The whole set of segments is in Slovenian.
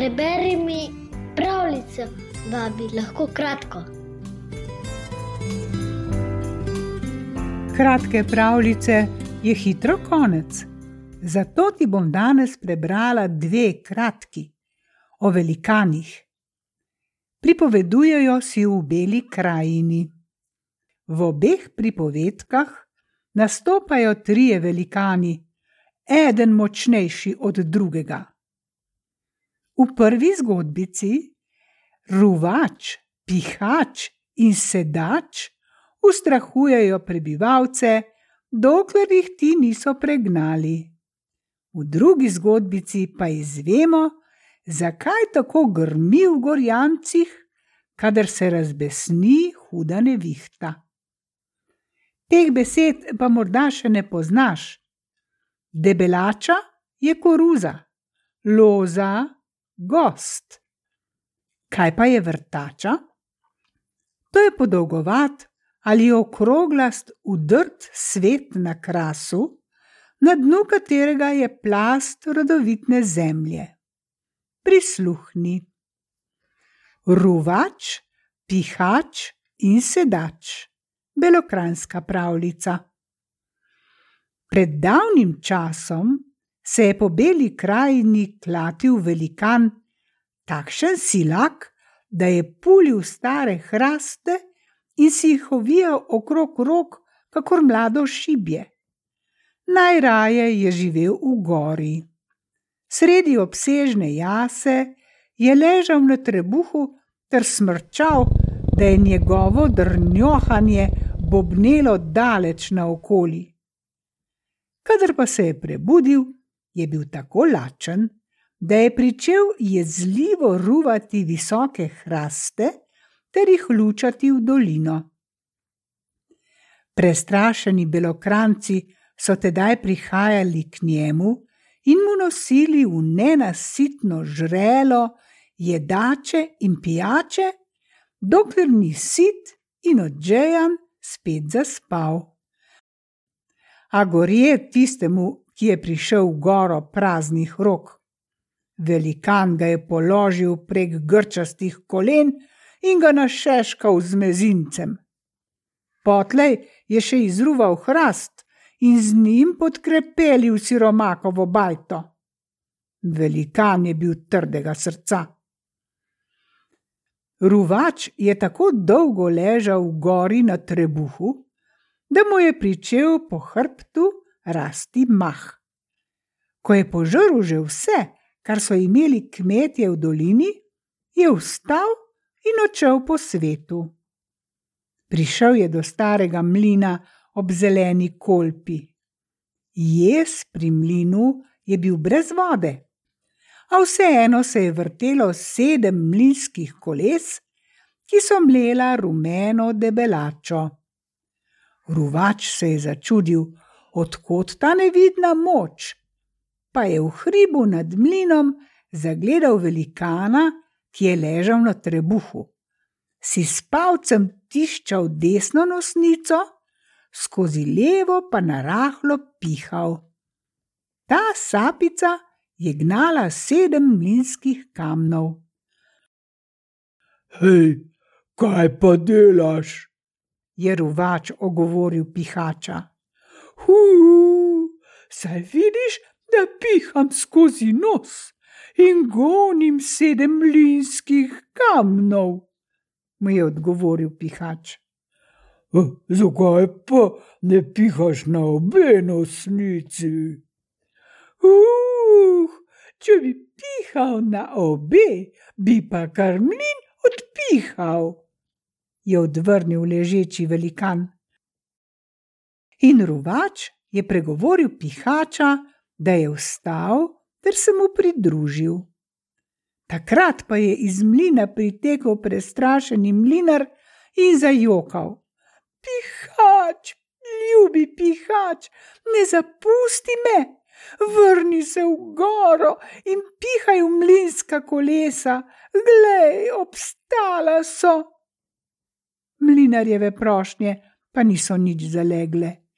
Preberi mi pravljico, babi, lahko kratko. Kratke pravljice je hitro konec. Zato ti bom danes prebrala dve kratki o velikanih. Pripovedujejo si v beli krajini. V obeh pripovedkah nastopajo trije velikani, eden močnejši od drugega. V prvi zgodbici ruvač, pihač in sedač ustrahujejo prebivalce, dokler jih ti niso pregnali. V drugi zgodbici pa izvemo, zakaj tako grmi v gorjancih, kadar se razbesni huda nevihta. Teh besed pa morda še ne poznaš. Debelača je koruza, loza gost. Kaj pa je vrtača? To je podolgovat ali okroglast udrt svet na krasu, na dnu katerega je plast rodovitne zemlje. Prisluhni. Ruvač, pihač in sedač belokranska pravljica. Pred davnim časom se je po beli krajini klatil velikan, takšen silak, da je pulil stare hraste in si jih ovijal okrog rok, kakor mlado šibje. Najraje je živel v gori. Sredi obsežne jase je ležal na trebuhu ter smrčal, da je njegovo drnjohanje bobnelo daleč naokoli. Kadar pa se je prebudil, je bil tako lačen, da je pričel jezljivo ruvati visoke hraste ter jih lučati v dolino. Prestrašeni belokranci so tedaj prihajali k njemu in mu nosili v nenasitno žrelo jedače in pijače, dokler ni sit in odžejan spet zaspal. A gorje tistemu, ki je prišel v goro praznih rok. Velikan ga je položil prek grčastih kolen in ga našeškal z mezincem. Potlej je še izruval hrast in z njim podkrepelil siromakovo bajto. Velikan je bil trdega srca. Ruvač je tako dolgo ležal v gori na trebuhu, da mu je pričel po hrbtu rasti mah. Ko je požrl že vse, kar so imeli kmetje v dolini, je vstal in odšel po svetu. Prišel je do starega mlina ob zeleni kolpi. Jez pri mlinu je bil brez vode a vseeno se je vrtelo sedem mlinskih koles, ki so mlela rumeno debelačo. Ruvač se je začudil, odkot ta nevidna moč, pa je v hribu nad mlinom zagledal velikana, ki je ležal na trebuhu. Si s palcem tiščal desno nosnico, skozi levo pa narahlo pihal. Ta sapica je gnala sedem mlinskih kamnov. Hej, kaj pa delaš? je ruvač ogovoril pihača. Hu, saj vidiš, da piham skozi nos in gonim sedem mlinskih kamnov, mu je odgovoril pihač. Zakaj pa ne pihaš na obe nosnici? Uh, če bi pihal na obe, bi pa kar mlin odpihal, je odvrnil ležeči velikan. In ruvač je pregovoril pihača, da je vstal ter se mu pridružil. Takrat pa je iz mlina pritekel prestrašeni mlinar in zajokal: Pihač, ljubi pihač, ne zapusti me! vrni se v goro in pihaj v mlinska kolesa, glej, obstala so. Mlinarjeve prošnje pa niso nič zalegle.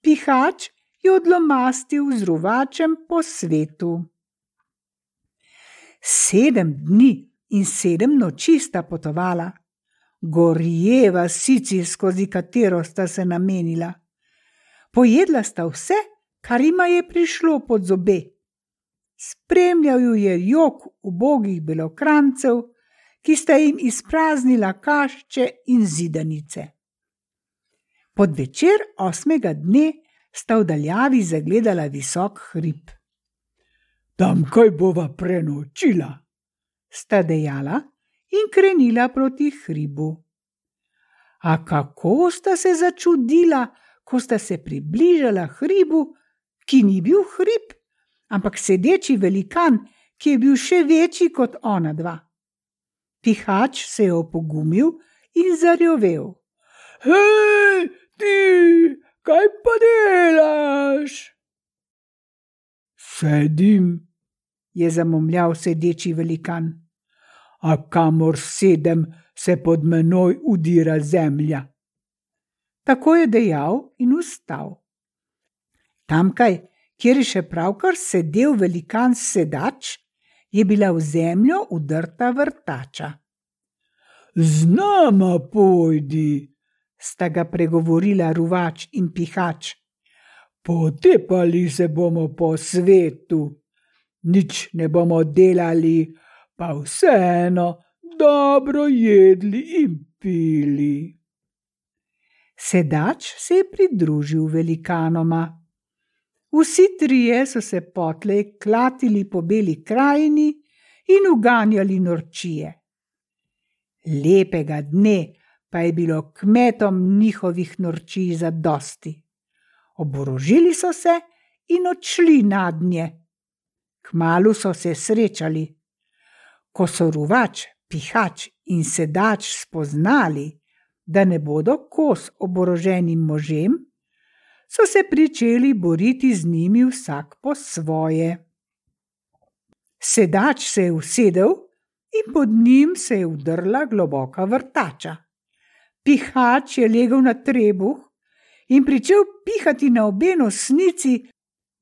Pihač je odlomastil z ruvačem po svetu. Sedem dni in sedem noči sta potovala, gorjeva sici, skozi katero sta se namenila. Pojedla sta vse, kar jima je prišlo pod zobe. Spremljal ju je jok ubogih belokrancev, ki sta jim izpraznila kašče in zidanice. Pod večer osmega dne sta v daljavi zagledala visok hrib. Tam kaj bova prenočila, sta dejala in krenila proti hribu. A kako sta se začudila, ko sta se približala hribu, ki ni bil hrib, ampak sedeči velikan, ki je bil še večji kot ona dva. Pihač se je opogumil in zarjovel. Hej, ti, kaj pa delaš? Sedim, je zamomljal sedeči velikan. A kamor sedem, se pod menoj udira zemlja. Tako je dejal in ustal. Tamkaj, kjer je še pravkar sedel velikan sedač, je bila v zemljo udrta vrtača. Z nama pojdi, sta ga pregovorila ruvač in pihač. Potepali se bomo po svetu, nič ne bomo delali, pa vseeno dobro jedli in pili. Sedač se je pridružil velikanoma. Vsi trije so se potlej klatili po beli krajini in uganjali norčije. Lepega dne pa je bilo kmetom njihovih norčij za dosti. Oborožili so se in odšli na dnje. Kmalu so se srečali. Ko so ruvač, pihač in sedač spoznali, da ne bodo kos oboroženim možem, so se pričeli boriti z njimi vsak po svoje. Sedač se je usedel in pod njim se je udrla globoka vrtača. Pihač je legel na trebuh in pričel pihati na obe nosnici,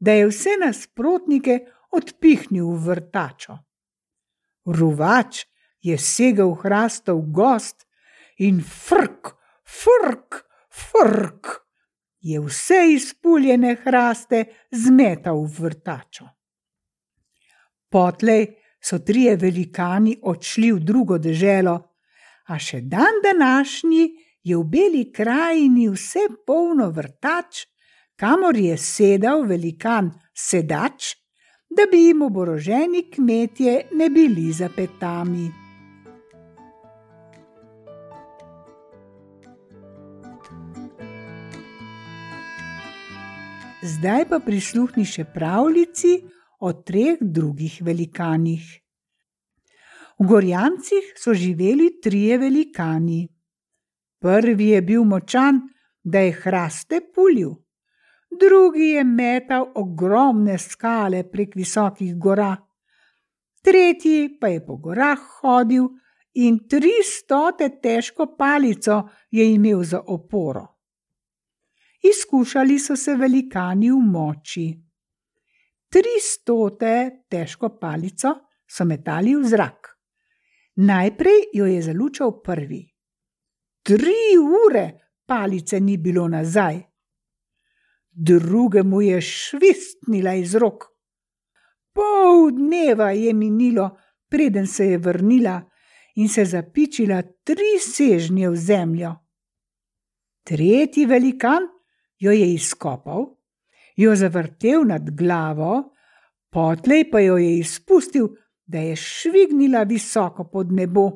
da je vse nasprotnike odpihnil v vrtačo. Ruvač je segel hrastov gost in frk, frk, frk je vse izpuljene hraste zmetal v vrtačo. Potlej so trije velikani odšli v drugo deželo, a še dan današnji je v beli krajini vse polno vrtač, kamor je sedel velikan sedač da bi jim oboroženi kmetje ne bili za petami. Zdaj pa prisluhni še pravljici o treh drugih velikanih. V Gorjancih so živeli trije velikani. Prvi je bil močan, da je hraste pulil drugi je metal ogromne skale prek visokih gora, tretji pa je po gorah hodil in tri stote težko palico je imel za oporo. Izkušali so se velikani v moči. Tri stote težko palico so metali v zrak. Najprej jo je zalučal prvi. Tri ure palice ni bilo nazaj drugemu je švistnila iz rok. Pol dneva je minilo, preden se je vrnila in se zapičila tri sežnje v zemljo. Tretji velikan jo je izkopal, jo zavrtel nad glavo, potlej pa jo je izpustil, da je švignila visoko pod nebo.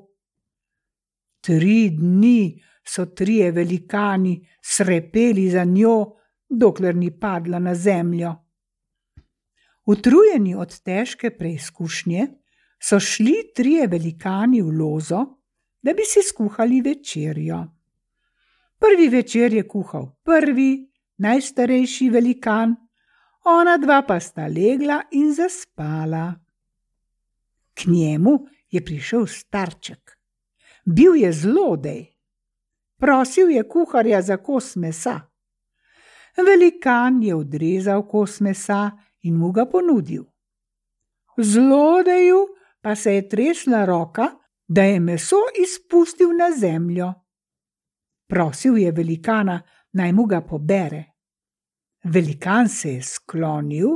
Tri dni so trije velikani srepeli za njo, dokler ni padla na zemljo. Utrujeni od težke preizkušnje, so šli trije velikani v lozo, da bi si skuhali večerjo. Prvi večer je kuhal prvi, najstarejši velikan, ona dva pa sta legla in zaspala. K njemu je prišel starček. Bil je zlodej. Prosil je kuharja za kos mesa. Velikan je odrezal kos mesa in mu ga ponudil. Zlodeju pa se je tresla roka, da je meso izpustil na zemljo. Prosil je velikana, naj mu ga pobere. Velikan se je sklonil,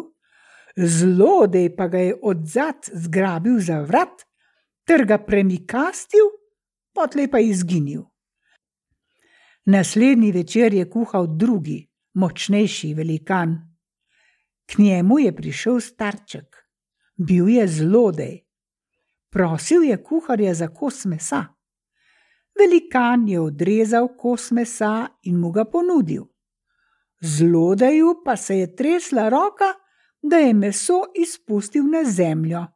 zlodej pa ga je odzad zgrabil za vrat, ter ga premikastil, potlej pa izginil. Naslednji večer je kuhal drugi, močnejši velikan. K njemu je prišel starček, bil je zlodej. Prosil je kuharja za kos mesa. Velikan je odrezal kos mesa in mu ga ponudil. Zlodeju pa se je tresla roka, da je meso izpustil na zemljo.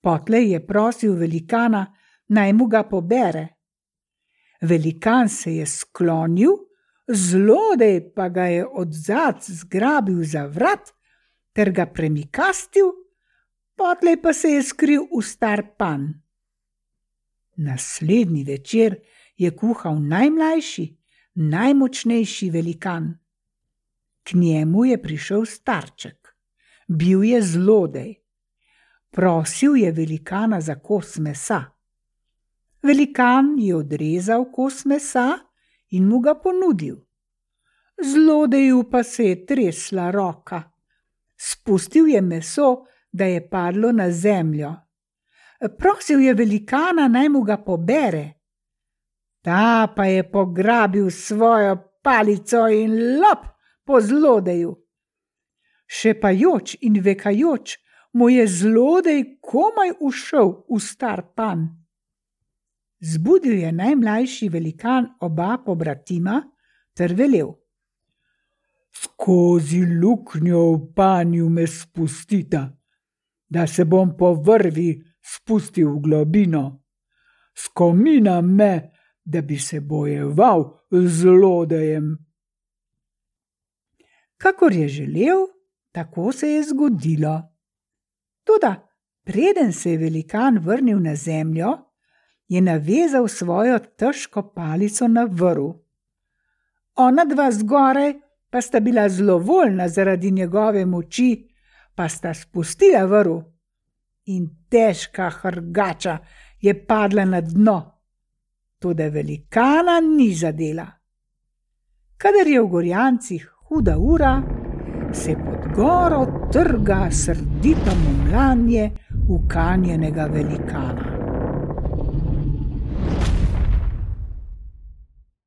Potlej je prosil velikana, naj mu ga pobere. Velikan se je sklonil, zlodej pa ga je od zad zgrabil za vrat ter ga premikastil, potlej pa se je skril v star pan. Naslednji večer je kuhal najmlajši, najmočnejši velikan. K njemu je prišel starček, bil je zlodej. Prosil je velikana za kos mesa. Velikan je odrezal kos mesa in mu ga ponudil. Zlodeju pa se je tresla roka. Spustil je meso, da je padlo na zemljo. Prosil je velikana, naj mu ga pobere. Ta pa je pograbil svojo palico in lop po zlodeju. Še pa joč in vekajoč, mu je zlodej komaj ušel v star pan. Zbudil je najmlajši velikan oba pobratima ter velel: Skozi luknjo v panju me spustita, da se bom po vrvi spustil v globino. Skomina me, da bi se bojeval z zlodejem. Kakor je želel, tako se je zgodilo. Toda, preden se je velikan vrnil na zemljo, je navezal svojo težko palico na vrv. Ona dva zgoraj pa sta bila zelo voljna zaradi njegove moči, pa sta spustila vrv in težka hrgača je padla na dno, tudi velikana ni zadela. Kadar je v Gorjancih huda ura, se pod goro trga srdito mumljanje ukanjenega velikana.